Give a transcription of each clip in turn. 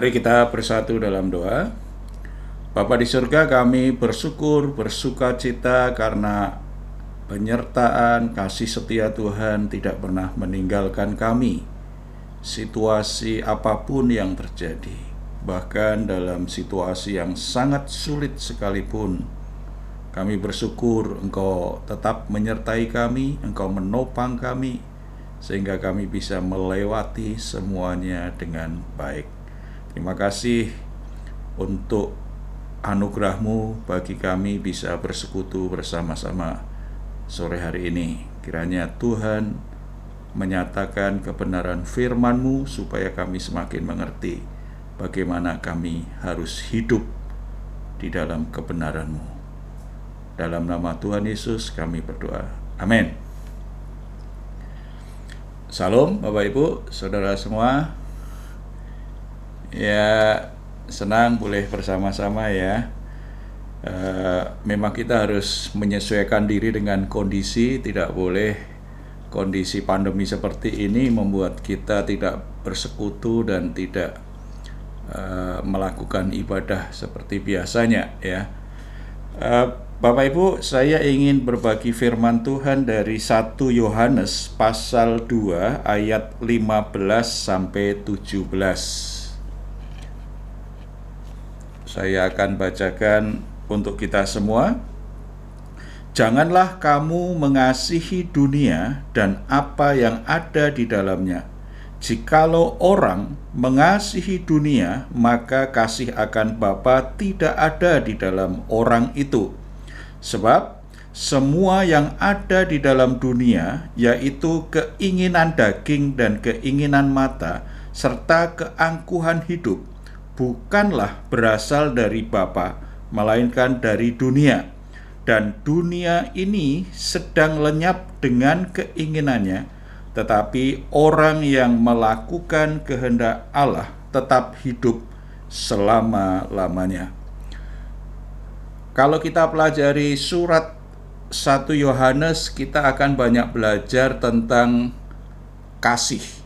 Mari kita bersatu dalam doa. Bapa di surga kami bersyukur, bersuka cita karena penyertaan kasih setia Tuhan tidak pernah meninggalkan kami. Situasi apa pun yang terjadi, bahkan dalam situasi yang sangat sulit sekalipun, kami bersyukur Engkau tetap menyertai kami, Engkau menopang kami, sehingga kami bisa melewati semuanya dengan baik. Terima kasih untuk anugerahmu bagi kami bisa bersekutu bersama-sama sore hari ini. Kiranya Tuhan menyatakan kebenaran firman-Mu supaya kami semakin mengerti bagaimana kami harus hidup di dalam kebenaran-Mu. Dalam nama Tuhan Yesus kami berdoa. Amin. Salam Bapak Ibu, Saudara semua. Ya, senang boleh bersama-sama ya. Uh, memang kita harus menyesuaikan diri dengan kondisi, tidak boleh kondisi pandemi seperti ini membuat kita tidak bersekutu dan tidak uh, melakukan ibadah seperti biasanya ya. Uh, Bapak Ibu, saya ingin berbagi firman Tuhan dari 1 Yohanes pasal 2 ayat 15 sampai 17 saya akan bacakan untuk kita semua. Janganlah kamu mengasihi dunia dan apa yang ada di dalamnya. Jikalau orang mengasihi dunia, maka kasih akan Bapa tidak ada di dalam orang itu. Sebab semua yang ada di dalam dunia, yaitu keinginan daging dan keinginan mata, serta keangkuhan hidup, bukanlah berasal dari Bapa, melainkan dari dunia. Dan dunia ini sedang lenyap dengan keinginannya, tetapi orang yang melakukan kehendak Allah tetap hidup selama-lamanya. Kalau kita pelajari surat 1 Yohanes, kita akan banyak belajar tentang kasih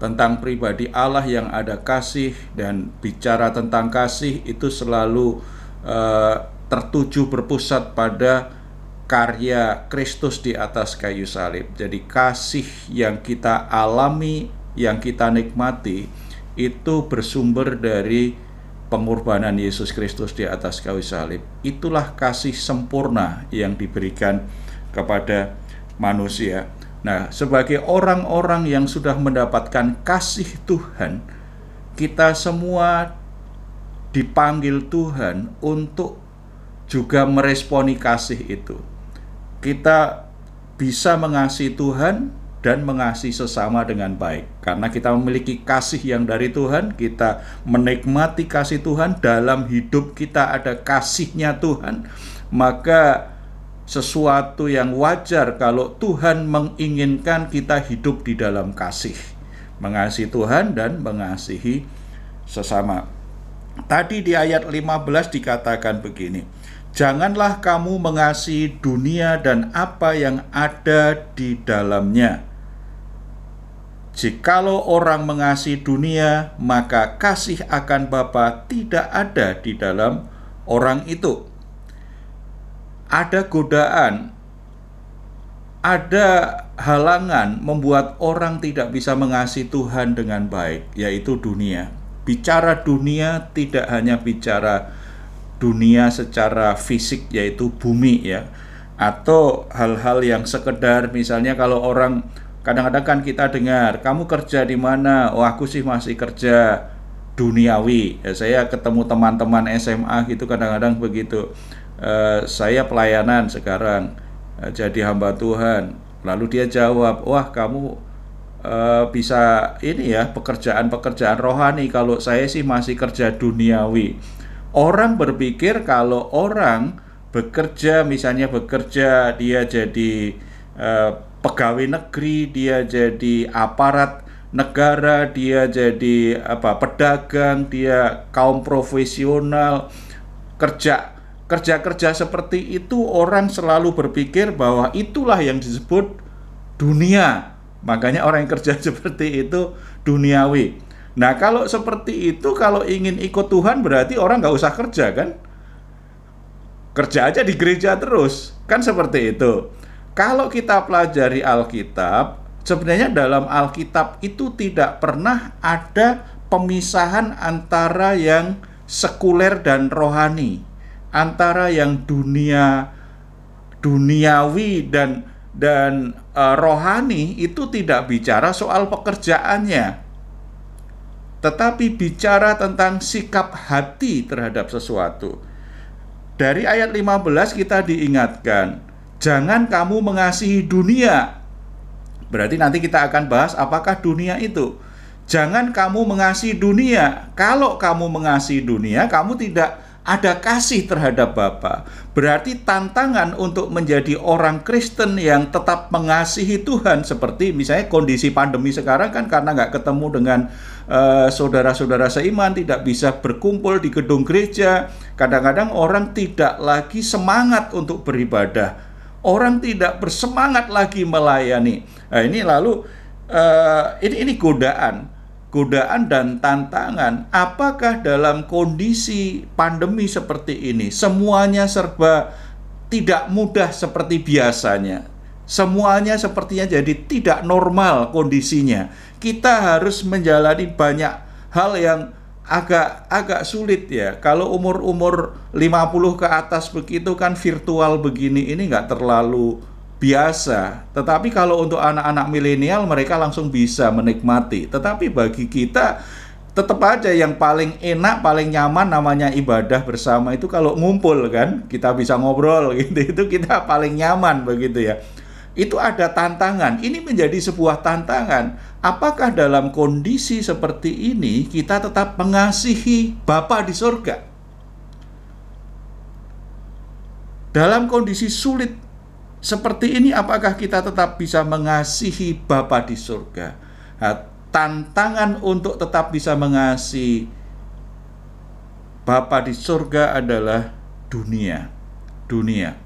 tentang pribadi Allah yang ada kasih dan bicara tentang kasih itu selalu uh, tertuju berpusat pada karya Kristus di atas kayu salib. Jadi kasih yang kita alami, yang kita nikmati itu bersumber dari pengorbanan Yesus Kristus di atas kayu salib. Itulah kasih sempurna yang diberikan kepada manusia. Nah, sebagai orang-orang yang sudah mendapatkan kasih Tuhan, kita semua dipanggil Tuhan untuk juga meresponi kasih itu. Kita bisa mengasihi Tuhan dan mengasihi sesama dengan baik. Karena kita memiliki kasih yang dari Tuhan, kita menikmati kasih Tuhan, dalam hidup kita ada kasihnya Tuhan, maka sesuatu yang wajar kalau Tuhan menginginkan kita hidup di dalam kasih, mengasihi Tuhan dan mengasihi sesama. Tadi di ayat 15 dikatakan begini, Janganlah kamu mengasihi dunia dan apa yang ada di dalamnya. Jikalau orang mengasihi dunia, maka kasih akan Bapa tidak ada di dalam orang itu ada godaan, ada halangan membuat orang tidak bisa mengasihi Tuhan dengan baik, yaitu dunia. Bicara dunia tidak hanya bicara dunia secara fisik yaitu bumi ya. Atau hal-hal yang sekedar misalnya kalau orang kadang-kadang kan kita dengar kamu kerja di mana? Oh aku sih masih kerja duniawi. Ya saya ketemu teman-teman SMA gitu kadang-kadang begitu Eh, saya pelayanan sekarang uh, jadi hamba Tuhan. Lalu dia jawab, wah kamu uh, bisa ini ya pekerjaan-pekerjaan rohani. Kalau saya sih masih kerja duniawi. Orang berpikir kalau orang bekerja, misalnya bekerja dia jadi pegawai negeri, dia jadi aparat negara, dia jadi apa pedagang, dia kaum profesional kerja kerja-kerja seperti itu orang selalu berpikir bahwa itulah yang disebut dunia. Makanya orang yang kerja seperti itu duniawi. Nah kalau seperti itu, kalau ingin ikut Tuhan berarti orang nggak usah kerja kan? Kerja aja di gereja terus, kan seperti itu. Kalau kita pelajari Alkitab, sebenarnya dalam Alkitab itu tidak pernah ada pemisahan antara yang sekuler dan rohani, antara yang dunia duniawi dan dan uh, rohani itu tidak bicara soal pekerjaannya tetapi bicara tentang sikap hati terhadap sesuatu. Dari ayat 15 kita diingatkan, jangan kamu mengasihi dunia. Berarti nanti kita akan bahas apakah dunia itu. Jangan kamu mengasihi dunia. Kalau kamu mengasihi dunia, kamu tidak ada kasih terhadap Bapa. Berarti tantangan untuk menjadi orang Kristen yang tetap mengasihi Tuhan seperti misalnya kondisi pandemi sekarang kan karena nggak ketemu dengan eh, saudara-saudara seiman, tidak bisa berkumpul di gedung gereja. Kadang-kadang orang tidak lagi semangat untuk beribadah. Orang tidak bersemangat lagi melayani. Nah, ini lalu uh, ini ini godaan godaan dan tantangan. Apakah dalam kondisi pandemi seperti ini semuanya serba tidak mudah seperti biasanya? Semuanya sepertinya jadi tidak normal kondisinya. Kita harus menjalani banyak hal yang agak agak sulit ya. Kalau umur-umur 50 ke atas begitu kan virtual begini ini nggak terlalu biasa. Tetapi kalau untuk anak-anak milenial mereka langsung bisa menikmati. Tetapi bagi kita tetap aja yang paling enak, paling nyaman namanya ibadah bersama itu kalau ngumpul kan, kita bisa ngobrol gitu. Itu kita paling nyaman begitu ya. Itu ada tantangan. Ini menjadi sebuah tantangan. Apakah dalam kondisi seperti ini kita tetap mengasihi Bapa di surga? Dalam kondisi sulit seperti ini apakah kita tetap bisa mengasihi Bapa di surga? Nah, tantangan untuk tetap bisa mengasihi Bapa di surga adalah dunia. Dunia.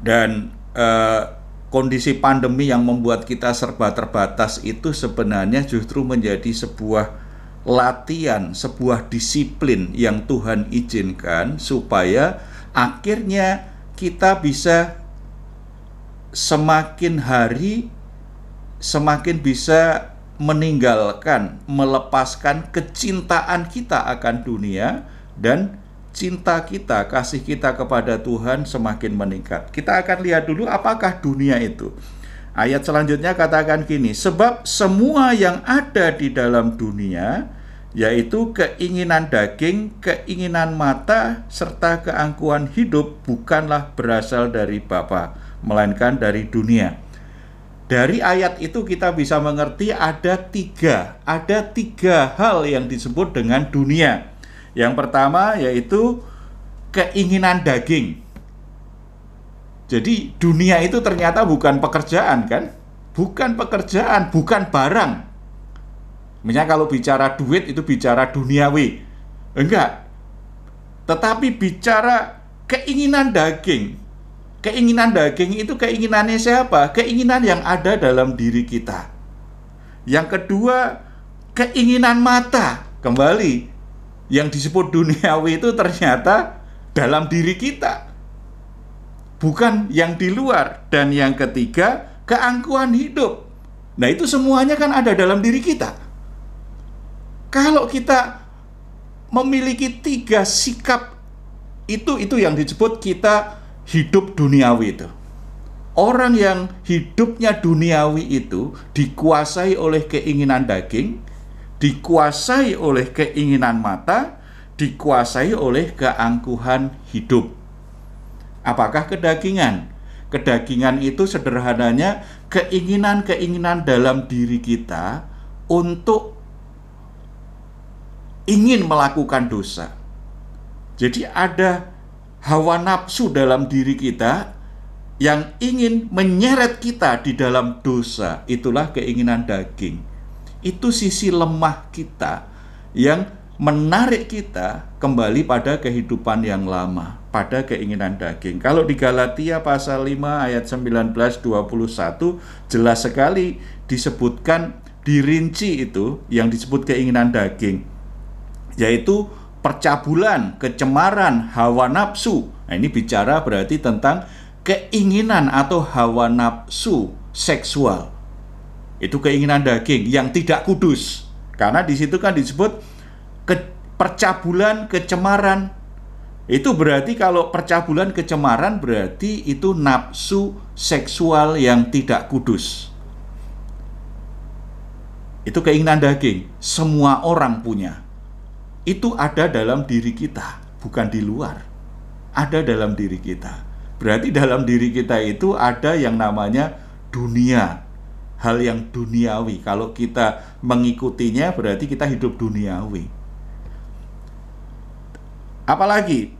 Dan eh, kondisi pandemi yang membuat kita serba terbatas itu sebenarnya justru menjadi sebuah latihan, sebuah disiplin yang Tuhan izinkan supaya akhirnya kita bisa semakin hari semakin bisa meninggalkan, melepaskan kecintaan kita akan dunia dan cinta kita, kasih kita kepada Tuhan semakin meningkat. Kita akan lihat dulu apakah dunia itu. Ayat selanjutnya katakan gini, sebab semua yang ada di dalam dunia yaitu keinginan daging, keinginan mata, serta keangkuhan hidup bukanlah berasal dari Bapa, melainkan dari dunia. Dari ayat itu kita bisa mengerti ada tiga, ada tiga hal yang disebut dengan dunia. Yang pertama yaitu keinginan daging. Jadi dunia itu ternyata bukan pekerjaan kan? Bukan pekerjaan, bukan barang, Misalnya kalau bicara duit itu bicara duniawi. Enggak. Tetapi bicara keinginan daging. Keinginan daging itu keinginannya siapa? Keinginan yang ada dalam diri kita. Yang kedua, keinginan mata. Kembali, yang disebut duniawi itu ternyata dalam diri kita. Bukan yang di luar. Dan yang ketiga, keangkuhan hidup. Nah itu semuanya kan ada dalam diri kita. Kalau kita memiliki tiga sikap itu itu yang disebut kita hidup duniawi itu. Orang yang hidupnya duniawi itu dikuasai oleh keinginan daging, dikuasai oleh keinginan mata, dikuasai oleh keangkuhan hidup. Apakah kedagingan? Kedagingan itu sederhananya keinginan-keinginan dalam diri kita untuk ingin melakukan dosa. Jadi ada hawa nafsu dalam diri kita yang ingin menyeret kita di dalam dosa. Itulah keinginan daging. Itu sisi lemah kita yang menarik kita kembali pada kehidupan yang lama, pada keinginan daging. Kalau di Galatia pasal 5 ayat 19 21 jelas sekali disebutkan dirinci itu yang disebut keinginan daging yaitu percabulan, kecemaran, hawa nafsu. Nah, ini bicara berarti tentang keinginan atau hawa nafsu seksual. Itu keinginan daging yang tidak kudus. Karena di situ kan disebut ke, percabulan, kecemaran. Itu berarti kalau percabulan, kecemaran berarti itu nafsu seksual yang tidak kudus. Itu keinginan daging. Semua orang punya itu ada dalam diri kita, bukan di luar. Ada dalam diri kita. Berarti dalam diri kita itu ada yang namanya dunia, hal yang duniawi. Kalau kita mengikutinya berarti kita hidup duniawi. Apalagi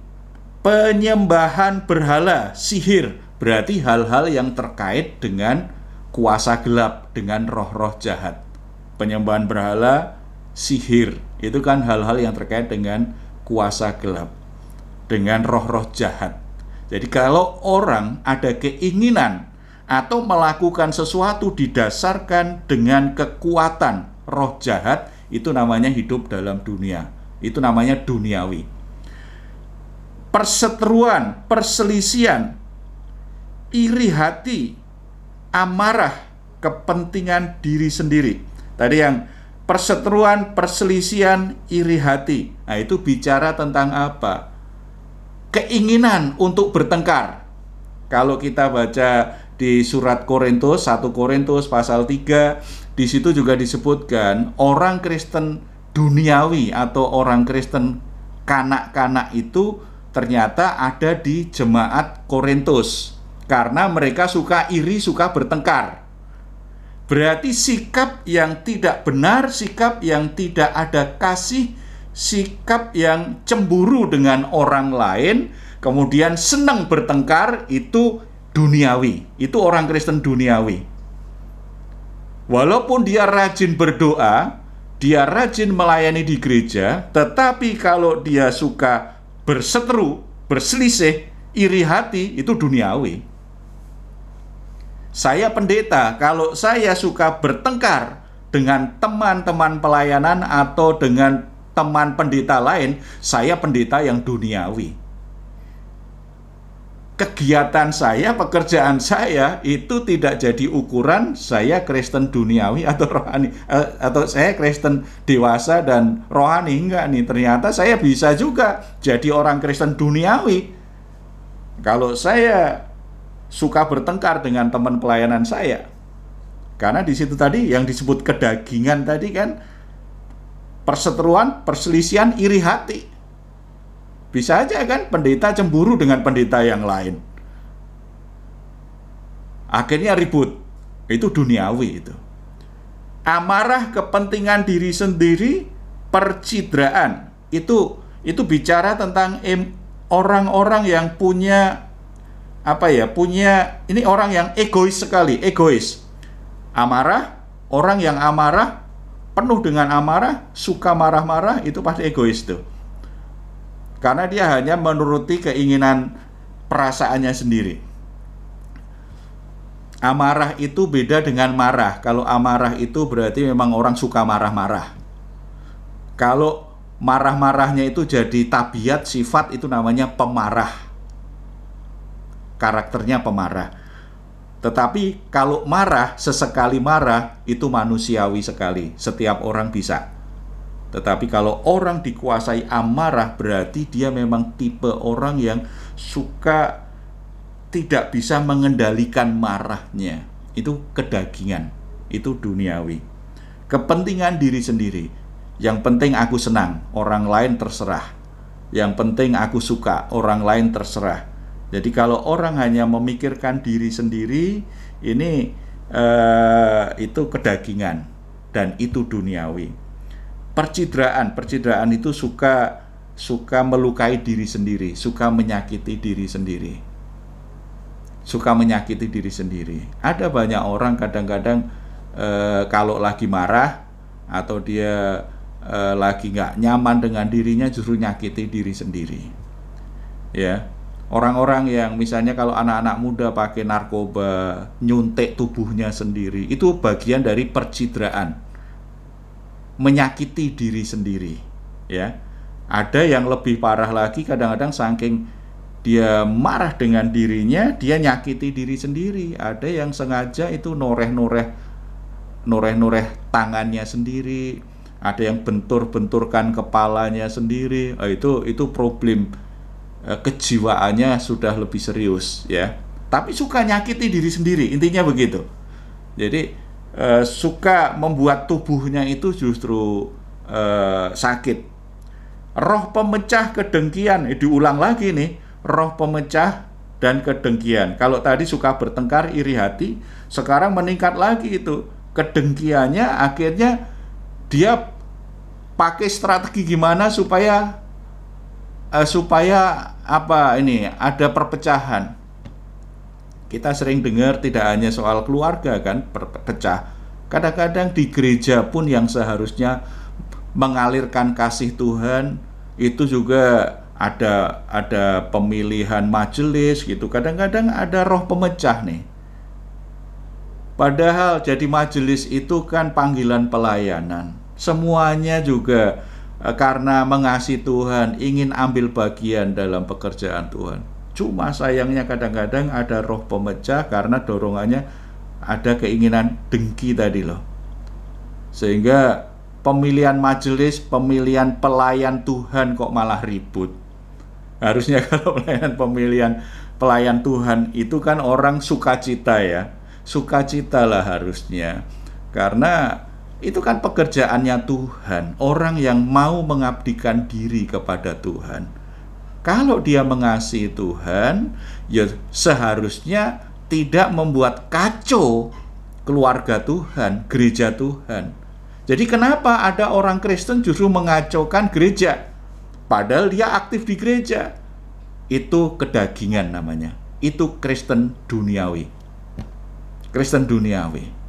penyembahan berhala, sihir, berarti hal-hal yang terkait dengan kuasa gelap, dengan roh-roh jahat. Penyembahan berhala, sihir, itu kan hal-hal yang terkait dengan kuasa gelap, dengan roh-roh jahat. Jadi kalau orang ada keinginan atau melakukan sesuatu didasarkan dengan kekuatan roh jahat, itu namanya hidup dalam dunia. Itu namanya duniawi. Perseteruan, perselisian, iri hati, amarah, kepentingan diri sendiri. Tadi yang perseteruan, perselisihan, iri hati. Nah, itu bicara tentang apa? Keinginan untuk bertengkar. Kalau kita baca di surat Korintus 1 Korintus pasal 3, di situ juga disebutkan orang Kristen duniawi atau orang Kristen kanak-kanak itu ternyata ada di jemaat Korintus karena mereka suka iri, suka bertengkar. Berarti sikap yang tidak benar, sikap yang tidak ada kasih, sikap yang cemburu dengan orang lain, kemudian senang bertengkar itu duniawi. Itu orang Kristen duniawi. Walaupun dia rajin berdoa, dia rajin melayani di gereja, tetapi kalau dia suka berseteru, berselisih, iri hati, itu duniawi. Saya pendeta, kalau saya suka bertengkar dengan teman-teman pelayanan atau dengan teman pendeta lain, saya pendeta yang duniawi. Kegiatan saya, pekerjaan saya itu tidak jadi ukuran saya Kristen duniawi atau rohani eh, atau saya Kristen dewasa dan rohani enggak nih. Ternyata saya bisa juga jadi orang Kristen duniawi. Kalau saya suka bertengkar dengan teman pelayanan saya. Karena di situ tadi yang disebut kedagingan tadi kan perseteruan, perselisihan, iri hati. Bisa aja kan pendeta cemburu dengan pendeta yang lain. Akhirnya ribut. Itu duniawi itu. Amarah kepentingan diri sendiri, percidraan. Itu itu bicara tentang orang-orang yang punya apa ya punya ini orang yang egois sekali egois. Amarah orang yang amarah penuh dengan amarah suka marah-marah itu pasti egois tuh. Karena dia hanya menuruti keinginan perasaannya sendiri. Amarah itu beda dengan marah. Kalau amarah itu berarti memang orang suka marah-marah. Kalau marah-marahnya itu jadi tabiat sifat itu namanya pemarah karakternya pemarah. Tetapi kalau marah, sesekali marah, itu manusiawi sekali. Setiap orang bisa. Tetapi kalau orang dikuasai amarah, berarti dia memang tipe orang yang suka tidak bisa mengendalikan marahnya. Itu kedagingan, itu duniawi. Kepentingan diri sendiri. Yang penting aku senang, orang lain terserah. Yang penting aku suka, orang lain terserah jadi kalau orang hanya memikirkan diri sendiri, ini eh, itu kedagingan dan itu duniawi. Percidraan, percidraan itu suka suka melukai diri sendiri, suka menyakiti diri sendiri. Suka menyakiti diri sendiri. Ada banyak orang kadang-kadang eh, kalau lagi marah atau dia eh, lagi nggak nyaman dengan dirinya justru nyakiti diri sendiri. Ya, Orang-orang yang misalnya kalau anak-anak muda pakai narkoba, nyuntik tubuhnya sendiri, itu bagian dari percidraan. menyakiti diri sendiri ya. Ada yang lebih parah lagi kadang-kadang saking dia marah dengan dirinya dia nyakiti diri sendiri. Ada yang sengaja itu noreh-noreh noreh-noreh tangannya sendiri. Ada yang bentur-benturkan kepalanya sendiri. Oh, itu itu problem kejiwaannya sudah lebih serius ya tapi suka nyakiti diri sendiri intinya begitu jadi eh, suka membuat tubuhnya itu justru eh, sakit. Roh pemecah kedengkian, eh, diulang lagi nih, roh pemecah dan kedengkian. Kalau tadi suka bertengkar, iri hati, sekarang meningkat lagi itu. Kedengkiannya akhirnya dia pakai strategi gimana supaya uh, supaya apa ini ada perpecahan kita sering dengar tidak hanya soal keluarga kan pecah. Kadang-kadang di gereja pun yang seharusnya mengalirkan kasih Tuhan itu juga ada ada pemilihan majelis gitu. Kadang-kadang ada roh pemecah nih. Padahal jadi majelis itu kan panggilan pelayanan. Semuanya juga karena mengasihi Tuhan, ingin ambil bagian dalam pekerjaan Tuhan. Cuma sayangnya kadang-kadang ada roh pemecah karena dorongannya ada keinginan dengki tadi loh. Sehingga pemilihan majelis, pemilihan pelayan Tuhan kok malah ribut. Harusnya kalau pelayan pemilihan pelayan Tuhan itu kan orang sukacita ya. Sukacita lah harusnya. Karena itu kan pekerjaannya Tuhan, orang yang mau mengabdikan diri kepada Tuhan kalau dia mengasihi Tuhan, ya seharusnya tidak membuat kacau keluarga Tuhan, gereja Tuhan. Jadi kenapa ada orang Kristen justru mengacaukan gereja? Padahal dia aktif di gereja. Itu kedagingan namanya. Itu Kristen duniawi. Kristen duniawi.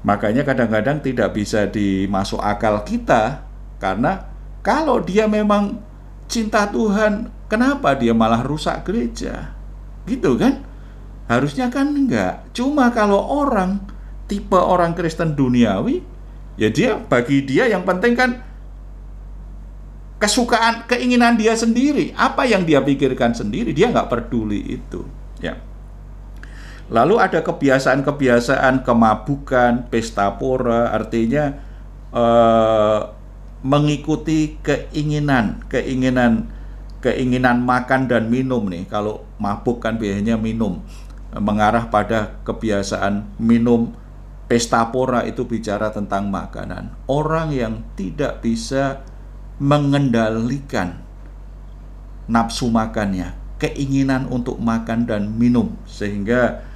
Makanya kadang-kadang tidak bisa dimasuk akal kita karena kalau dia memang cinta Tuhan, kenapa dia malah rusak gereja? Gitu kan? Harusnya kan enggak. Cuma kalau orang tipe orang Kristen duniawi, ya dia bagi dia yang penting kan kesukaan, keinginan dia sendiri, apa yang dia pikirkan sendiri, dia nggak peduli itu. Lalu ada kebiasaan-kebiasaan kemabukan, pesta pora, artinya eh, mengikuti keinginan, keinginan keinginan makan dan minum nih. Kalau mabuk kan biasanya minum, mengarah pada kebiasaan minum pesta pora itu bicara tentang makanan. Orang yang tidak bisa mengendalikan nafsu makannya, keinginan untuk makan dan minum sehingga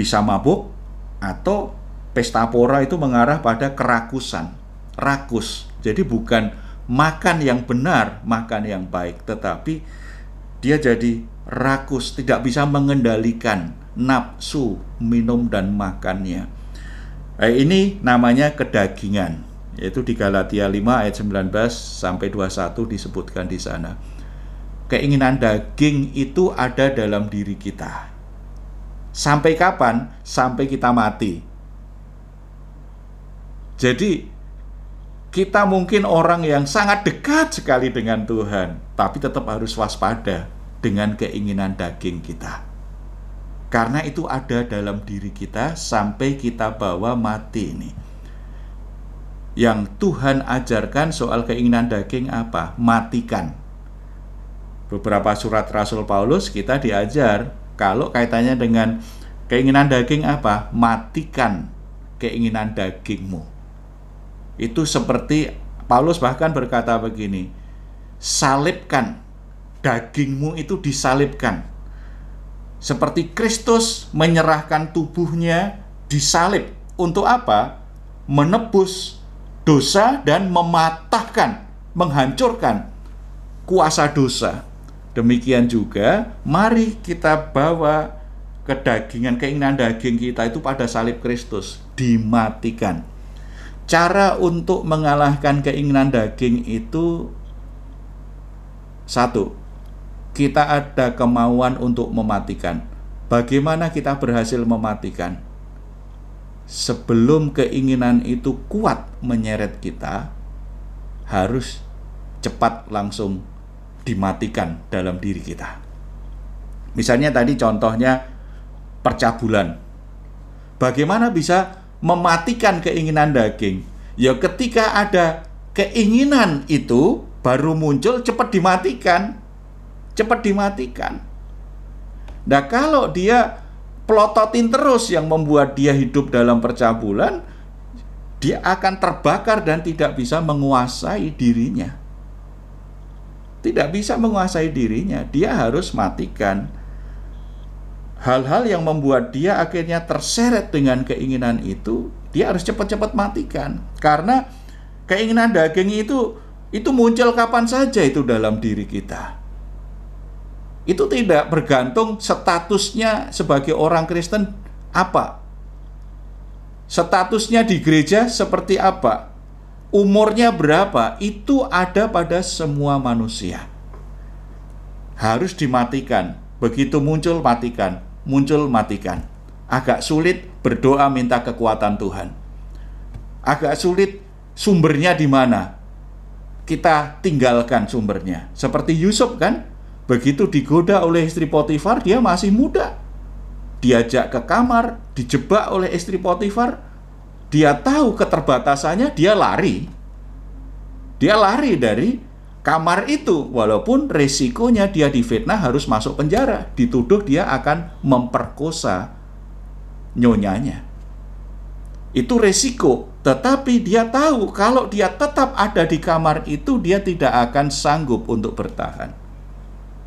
bisa mabuk atau pesta pora itu mengarah pada kerakusan, rakus jadi bukan makan yang benar, makan yang baik, tetapi dia jadi rakus, tidak bisa mengendalikan nafsu minum dan makannya. Eh, ini namanya kedagingan, yaitu di Galatia 5 ayat 19 sampai 21 disebutkan di sana. Keinginan daging itu ada dalam diri kita. Sampai kapan? Sampai kita mati. Jadi kita mungkin orang yang sangat dekat sekali dengan Tuhan, tapi tetap harus waspada dengan keinginan daging kita. Karena itu ada dalam diri kita sampai kita bawa mati ini. Yang Tuhan ajarkan soal keinginan daging apa? Matikan. Beberapa surat Rasul Paulus kita diajar kalau kaitannya dengan keinginan daging apa? Matikan keinginan dagingmu itu seperti Paulus bahkan berkata begini, salibkan dagingmu itu disalibkan. Seperti Kristus menyerahkan tubuhnya disalib untuk apa? Menebus dosa dan mematahkan, menghancurkan kuasa dosa. Demikian juga, mari kita bawa kedagingan, keinginan daging kita itu pada salib Kristus, dimatikan cara untuk mengalahkan keinginan daging itu satu, kita ada kemauan untuk mematikan. Bagaimana kita berhasil mematikan? sebelum keinginan itu kuat menyeret kita, harus cepat langsung dimatikan dalam diri kita. Misalnya tadi contohnya percabulan. Bagaimana bisa mematikan keinginan daging? Ya ketika ada keinginan itu baru muncul cepat dimatikan. Cepat dimatikan. Nah, kalau dia pelototin terus yang membuat dia hidup dalam percabulan, dia akan terbakar dan tidak bisa menguasai dirinya. Tidak bisa menguasai dirinya, dia harus matikan hal-hal yang membuat dia akhirnya terseret dengan keinginan itu, dia harus cepat-cepat matikan. Karena keinginan daging itu itu muncul kapan saja itu dalam diri kita itu tidak bergantung statusnya sebagai orang Kristen apa. Statusnya di gereja seperti apa? Umurnya berapa? Itu ada pada semua manusia. Harus dimatikan. Begitu muncul matikan, muncul matikan. Agak sulit berdoa minta kekuatan Tuhan. Agak sulit sumbernya di mana? Kita tinggalkan sumbernya. Seperti Yusuf kan? Begitu digoda oleh istri Potifar, dia masih muda. Diajak ke kamar, dijebak oleh istri Potifar. Dia tahu keterbatasannya, dia lari. Dia lari dari kamar itu, walaupun resikonya dia difitnah harus masuk penjara. Dituduh dia akan memperkosa nyonyanya. Itu resiko, tetapi dia tahu kalau dia tetap ada di kamar itu, dia tidak akan sanggup untuk bertahan.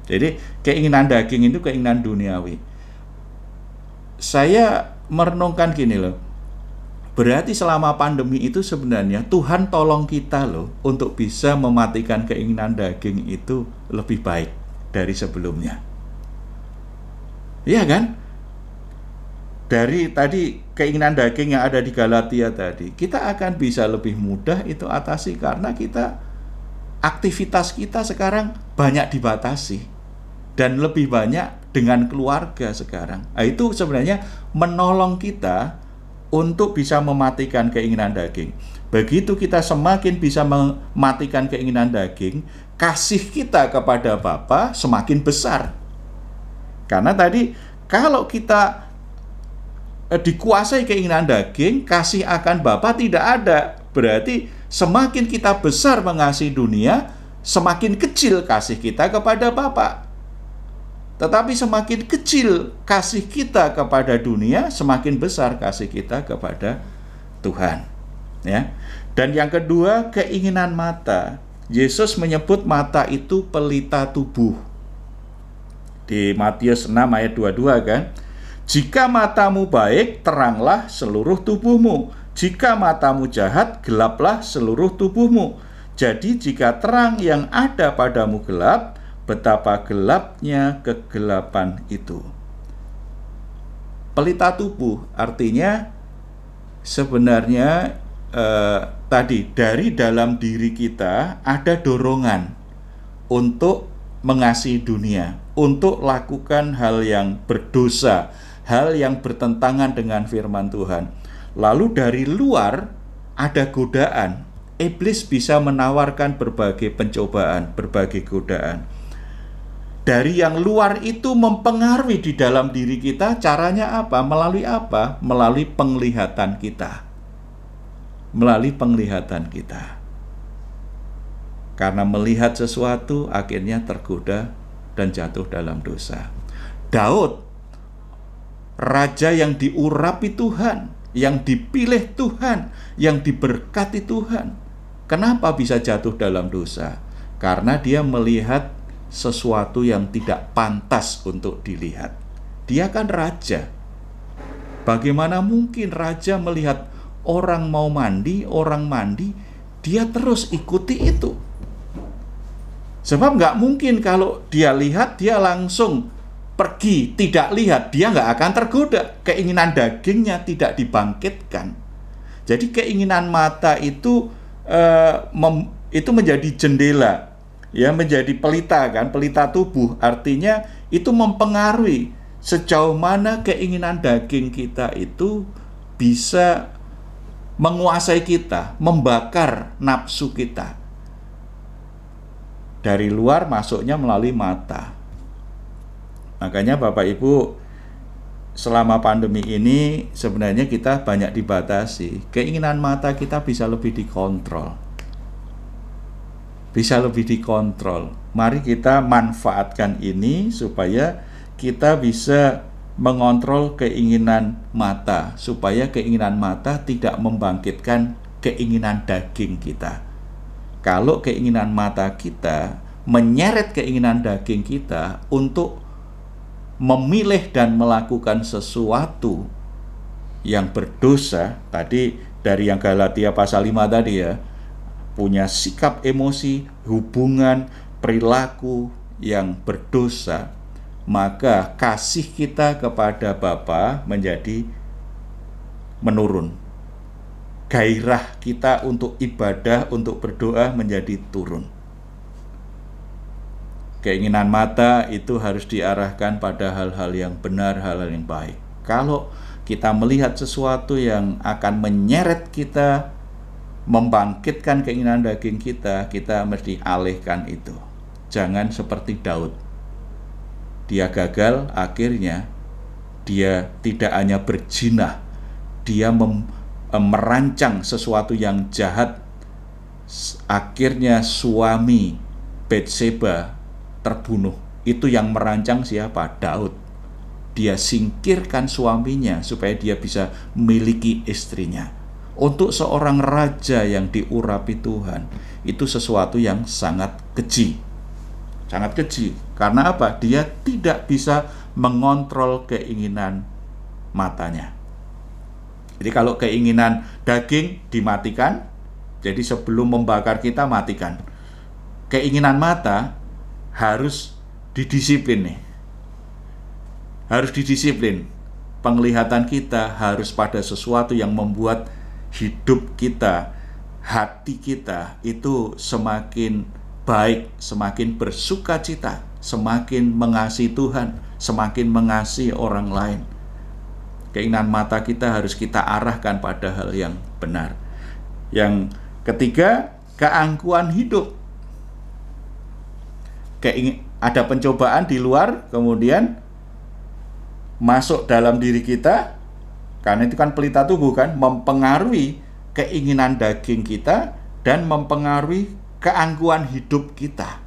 Jadi keinginan daging itu keinginan duniawi. Saya merenungkan gini loh. Berarti selama pandemi itu sebenarnya Tuhan tolong kita loh untuk bisa mematikan keinginan daging itu lebih baik dari sebelumnya. Iya kan? Dari tadi keinginan daging yang ada di Galatia tadi, kita akan bisa lebih mudah itu atasi karena kita aktivitas kita sekarang banyak dibatasi dan lebih banyak dengan keluarga sekarang. Nah, itu sebenarnya menolong kita untuk bisa mematikan keinginan daging. Begitu kita semakin bisa mematikan keinginan daging, kasih kita kepada Bapa semakin besar. Karena tadi kalau kita eh, dikuasai keinginan daging, kasih akan Bapa tidak ada. Berarti semakin kita besar mengasihi dunia, semakin kecil kasih kita kepada Bapak. Tetapi semakin kecil kasih kita kepada dunia, semakin besar kasih kita kepada Tuhan. Ya. Dan yang kedua, keinginan mata. Yesus menyebut mata itu pelita tubuh. Di Matius 6 ayat 22 kan. Jika matamu baik, teranglah seluruh tubuhmu. Jika matamu jahat, gelaplah seluruh tubuhmu. Jadi jika terang yang ada padamu gelap, betapa gelapnya kegelapan itu. Pelita tubuh artinya sebenarnya eh, tadi dari dalam diri kita ada dorongan untuk mengasihi dunia, untuk lakukan hal yang berdosa, hal yang bertentangan dengan firman Tuhan. Lalu dari luar ada godaan. Iblis bisa menawarkan berbagai pencobaan, berbagai godaan dari yang luar itu mempengaruhi di dalam diri kita caranya apa? Melalui apa? Melalui penglihatan kita. Melalui penglihatan kita. Karena melihat sesuatu akhirnya tergoda dan jatuh dalam dosa. Daud raja yang diurapi Tuhan, yang dipilih Tuhan, yang diberkati Tuhan. Kenapa bisa jatuh dalam dosa? Karena dia melihat sesuatu yang tidak pantas untuk dilihat. Dia kan raja. Bagaimana mungkin raja melihat orang mau mandi, orang mandi, dia terus ikuti itu. Sebab nggak mungkin kalau dia lihat, dia langsung pergi, tidak lihat, dia nggak akan tergoda. Keinginan dagingnya tidak dibangkitkan. Jadi keinginan mata itu eh, mem, itu menjadi jendela ya menjadi pelita kan, pelita tubuh. Artinya itu mempengaruhi sejauh mana keinginan daging kita itu bisa menguasai kita, membakar nafsu kita. Dari luar masuknya melalui mata. Makanya Bapak Ibu selama pandemi ini sebenarnya kita banyak dibatasi. Keinginan mata kita bisa lebih dikontrol. Bisa lebih dikontrol. Mari kita manfaatkan ini supaya kita bisa mengontrol keinginan mata supaya keinginan mata tidak membangkitkan keinginan daging kita. Kalau keinginan mata kita menyeret keinginan daging kita untuk memilih dan melakukan sesuatu yang berdosa tadi dari yang Galatia pasal 5 tadi ya punya sikap emosi, hubungan, perilaku yang berdosa maka kasih kita kepada Bapa menjadi menurun. Gairah kita untuk ibadah, untuk berdoa menjadi turun. Keinginan mata itu harus diarahkan pada hal-hal yang benar, hal-hal yang baik. Kalau kita melihat sesuatu yang akan menyeret kita, membangkitkan keinginan daging kita, kita mesti alihkan itu. Jangan seperti Daud. Dia gagal, akhirnya dia tidak hanya berjinah, dia mem, merancang sesuatu yang jahat. Akhirnya suami Betseba terbunuh. Itu yang merancang siapa? Daud. Dia singkirkan suaminya supaya dia bisa memiliki istrinya. Untuk seorang raja yang diurapi Tuhan, itu sesuatu yang sangat keji. Sangat keji. Karena apa? Dia tidak bisa mengontrol keinginan matanya. Jadi kalau keinginan daging dimatikan, jadi sebelum membakar kita matikan. Keinginan mata harus didisiplin nih. Harus didisiplin. Penglihatan kita harus pada sesuatu yang membuat hidup kita, hati kita itu semakin baik, semakin bersuka cita, semakin mengasihi Tuhan, semakin mengasihi orang lain. Keinginan mata kita harus kita arahkan pada hal yang benar. Yang ketiga, keangkuhan hidup keingin ada pencobaan di luar kemudian masuk dalam diri kita karena itu kan pelita tubuh kan mempengaruhi keinginan daging kita dan mempengaruhi keangkuhan hidup kita.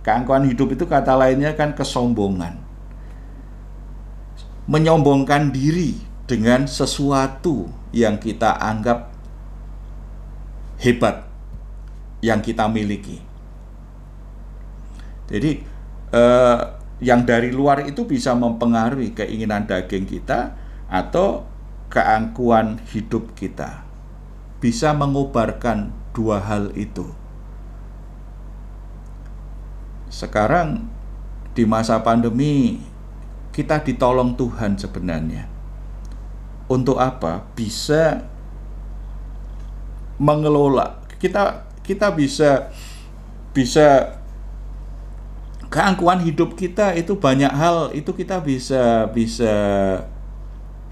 Keangkuhan hidup itu kata lainnya kan kesombongan. Menyombongkan diri dengan sesuatu yang kita anggap hebat yang kita miliki. Jadi eh, yang dari luar itu bisa mempengaruhi keinginan daging kita atau keangkuhan hidup kita. Bisa mengobarkan dua hal itu. Sekarang di masa pandemi kita ditolong Tuhan sebenarnya. Untuk apa? Bisa mengelola. Kita kita bisa bisa keangkuhan hidup kita itu banyak hal itu kita bisa bisa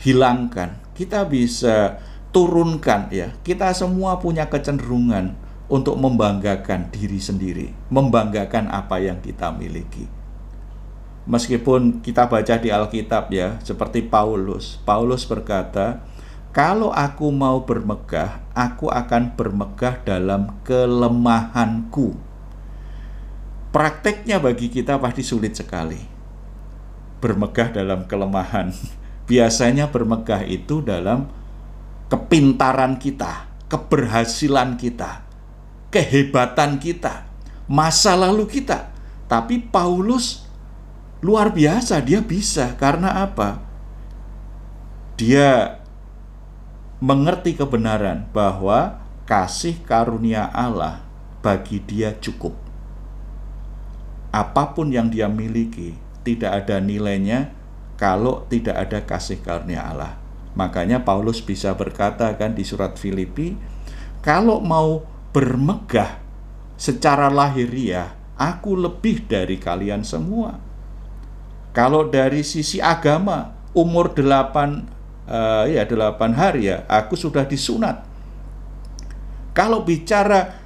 hilangkan. Kita bisa turunkan ya. Kita semua punya kecenderungan untuk membanggakan diri sendiri membanggakan apa yang kita miliki. Meskipun kita baca di Alkitab ya seperti Paulus. Paulus berkata kalau aku mau bermegah aku akan bermegah dalam kelemahanku. Prakteknya bagi kita pasti sulit sekali. Bermegah dalam kelemahan. Biasanya bermegah itu dalam kepintaran kita, keberhasilan kita, kehebatan kita, masa lalu kita. Tapi Paulus luar biasa, dia bisa karena apa? Dia mengerti kebenaran bahwa kasih karunia Allah bagi dia cukup apa pun yang dia miliki tidak ada nilainya kalau tidak ada kasih karunia Allah. Makanya Paulus bisa berkata kan di surat Filipi, kalau mau bermegah secara lahiriah, aku lebih dari kalian semua. Kalau dari sisi agama, umur 8 uh, ya delapan hari ya, aku sudah disunat. Kalau bicara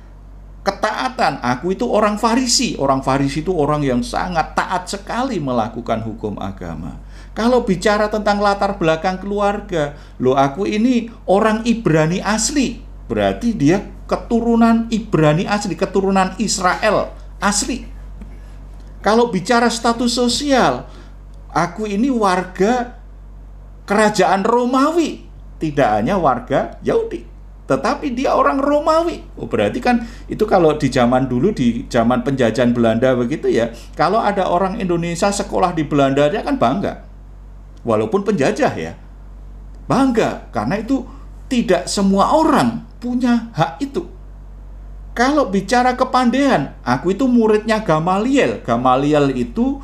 ketaatan, aku itu orang Farisi. Orang Farisi itu orang yang sangat taat sekali melakukan hukum agama. Kalau bicara tentang latar belakang keluarga, lo aku ini orang Ibrani asli. Berarti dia keturunan Ibrani asli, keturunan Israel asli. Kalau bicara status sosial, aku ini warga kerajaan Romawi, tidak hanya warga Yahudi, tetapi dia orang Romawi. Oh, berarti kan itu kalau di zaman dulu di zaman penjajahan Belanda begitu ya, kalau ada orang Indonesia sekolah di Belanda dia kan bangga walaupun penjajah ya. Bangga karena itu tidak semua orang punya hak itu. Kalau bicara kepandaian, aku itu muridnya Gamaliel. Gamaliel itu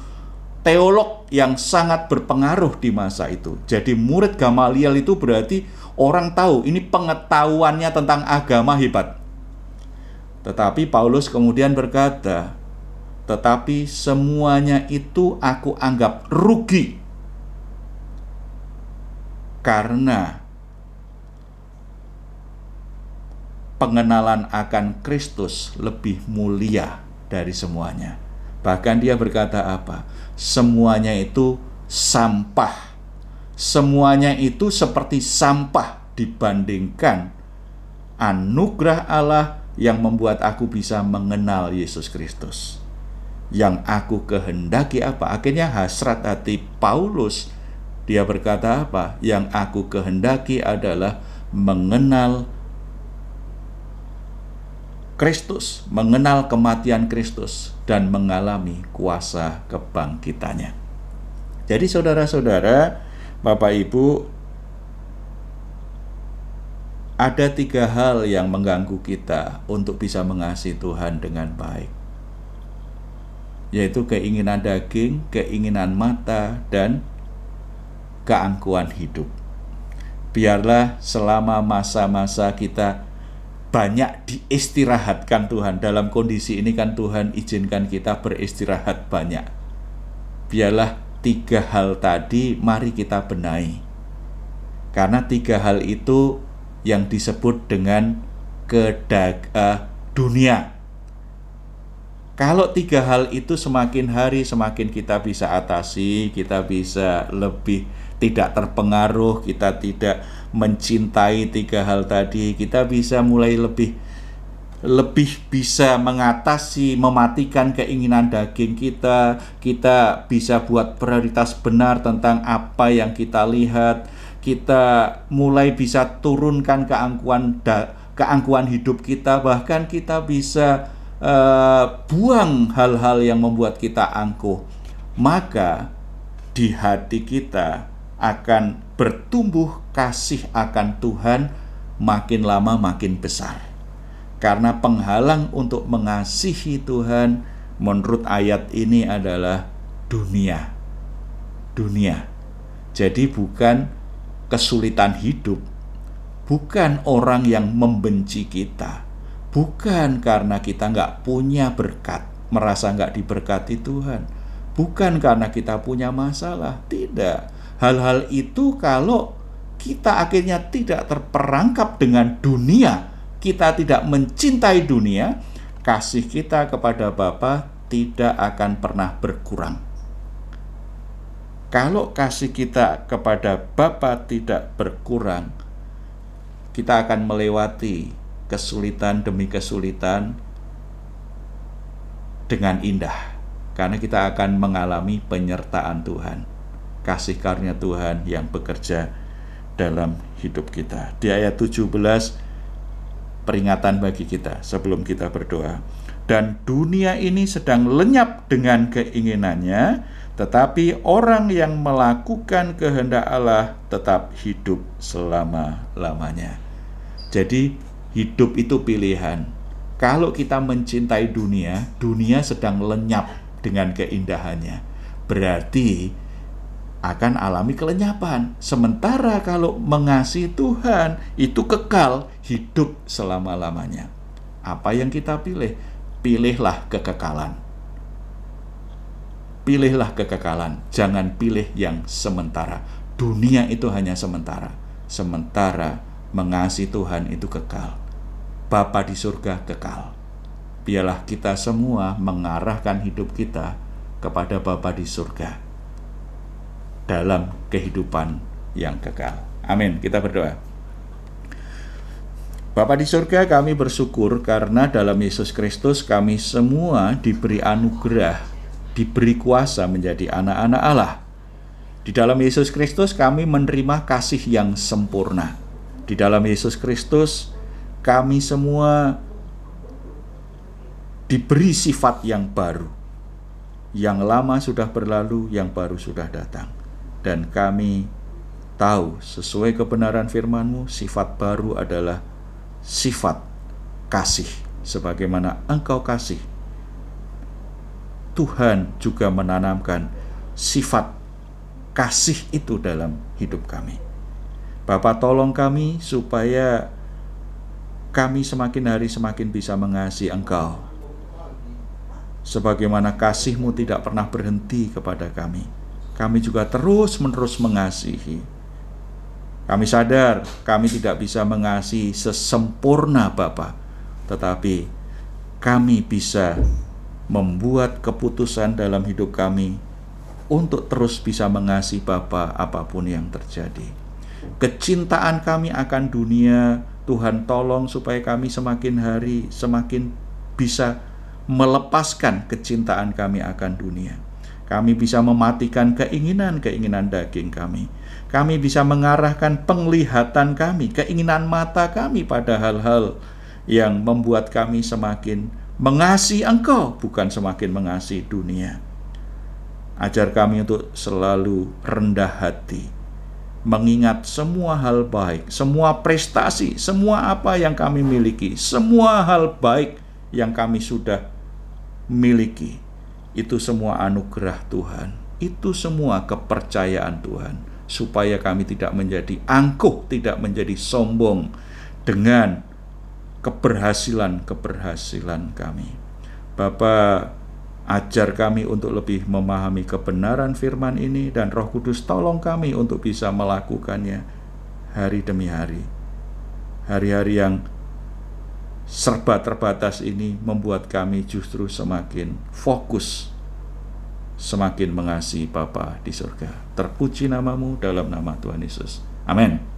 teolog yang sangat berpengaruh di masa itu. Jadi murid Gamaliel itu berarti orang tahu ini pengetahuannya tentang agama hebat. Tetapi Paulus kemudian berkata, "Tetapi semuanya itu aku anggap rugi karena pengenalan akan Kristus lebih mulia dari semuanya. Bahkan dia berkata apa? Semuanya itu sampah. Semuanya itu seperti sampah dibandingkan anugerah Allah yang membuat aku bisa mengenal Yesus Kristus. Yang aku kehendaki apa? Akhirnya hasrat hati Paulus dia berkata apa? Yang aku kehendaki adalah mengenal Kristus, mengenal kematian Kristus dan mengalami kuasa kebangkitannya. Jadi saudara-saudara, Bapak Ibu, ada tiga hal yang mengganggu kita untuk bisa mengasihi Tuhan dengan baik, yaitu keinginan daging, keinginan mata, dan keangkuhan hidup. Biarlah selama masa-masa kita banyak diistirahatkan Tuhan. Dalam kondisi ini kan Tuhan izinkan kita beristirahat banyak. Biarlah tiga hal tadi mari kita benahi. Karena tiga hal itu yang disebut dengan kedag uh, dunia. Kalau tiga hal itu semakin hari semakin kita bisa atasi, kita bisa lebih tidak terpengaruh, kita tidak mencintai tiga hal tadi, kita bisa mulai lebih lebih bisa mengatasi, mematikan keinginan daging kita. Kita bisa buat prioritas benar tentang apa yang kita lihat. Kita mulai bisa turunkan keangkuhan da, keangkuhan hidup kita, bahkan kita bisa uh, buang hal-hal yang membuat kita angkuh. Maka di hati kita akan bertumbuh kasih akan Tuhan makin lama makin besar. Karena penghalang untuk mengasihi Tuhan menurut ayat ini adalah dunia. Dunia. Jadi bukan kesulitan hidup, bukan orang yang membenci kita, bukan karena kita nggak punya berkat, merasa nggak diberkati Tuhan, bukan karena kita punya masalah, tidak Hal-hal itu kalau kita akhirnya tidak terperangkap dengan dunia, kita tidak mencintai dunia, kasih kita kepada Bapa tidak akan pernah berkurang. Kalau kasih kita kepada Bapa tidak berkurang, kita akan melewati kesulitan demi kesulitan dengan indah karena kita akan mengalami penyertaan Tuhan kasih karunia Tuhan yang bekerja dalam hidup kita. Di ayat 17 peringatan bagi kita sebelum kita berdoa. Dan dunia ini sedang lenyap dengan keinginannya, tetapi orang yang melakukan kehendak Allah tetap hidup selama-lamanya. Jadi hidup itu pilihan. Kalau kita mencintai dunia, dunia sedang lenyap dengan keindahannya. Berarti akan alami kelenyapan. Sementara kalau mengasihi Tuhan itu kekal hidup selama-lamanya. Apa yang kita pilih? Pilihlah kekekalan. Pilihlah kekekalan, jangan pilih yang sementara. dunia itu hanya sementara. Sementara mengasihi Tuhan itu kekal. Bapa di surga kekal. Biarlah kita semua mengarahkan hidup kita kepada Bapa di surga dalam kehidupan yang kekal. Amin. Kita berdoa. Bapa di surga, kami bersyukur karena dalam Yesus Kristus kami semua diberi anugerah, diberi kuasa menjadi anak-anak Allah. Di dalam Yesus Kristus kami menerima kasih yang sempurna. Di dalam Yesus Kristus kami semua diberi sifat yang baru. Yang lama sudah berlalu, yang baru sudah datang. Dan kami tahu sesuai kebenaran firman-Mu, sifat baru adalah sifat kasih sebagaimana engkau kasih. Tuhan juga menanamkan sifat kasih itu dalam hidup kami. Bapak tolong kami supaya kami semakin hari semakin bisa mengasihi Engkau. Sebagaimana kasihmu tidak pernah berhenti kepada kami. Kami juga terus-menerus mengasihi kami sadar kami tidak bisa mengasihi sesempurna Bapa, tetapi kami bisa membuat keputusan dalam hidup kami untuk terus bisa mengasihi Bapa apa pun yang terjadi. Kecintaan kami akan dunia, Tuhan tolong supaya kami semakin hari semakin bisa melepaskan kecintaan kami akan dunia. Kami bisa mematikan keinginan-keinginan daging kami kami bisa mengarahkan penglihatan kami, keinginan mata kami pada hal-hal yang membuat kami semakin mengasihi Engkau, bukan semakin mengasihi dunia. Ajar kami untuk selalu rendah hati, mengingat semua hal baik, semua prestasi, semua apa yang kami miliki, semua hal baik yang kami sudah miliki. Itu semua anugerah Tuhan, itu semua kepercayaan Tuhan supaya kami tidak menjadi angkuh, tidak menjadi sombong dengan keberhasilan-keberhasilan kami. Bapa, ajar kami untuk lebih memahami kebenaran firman ini dan Roh Kudus tolong kami untuk bisa melakukannya hari demi hari. Hari-hari yang serba terbatas ini membuat kami justru semakin fokus semakin mengasihi Bapa di surga. Terpuji namamu dalam nama Tuhan Yesus. Amin.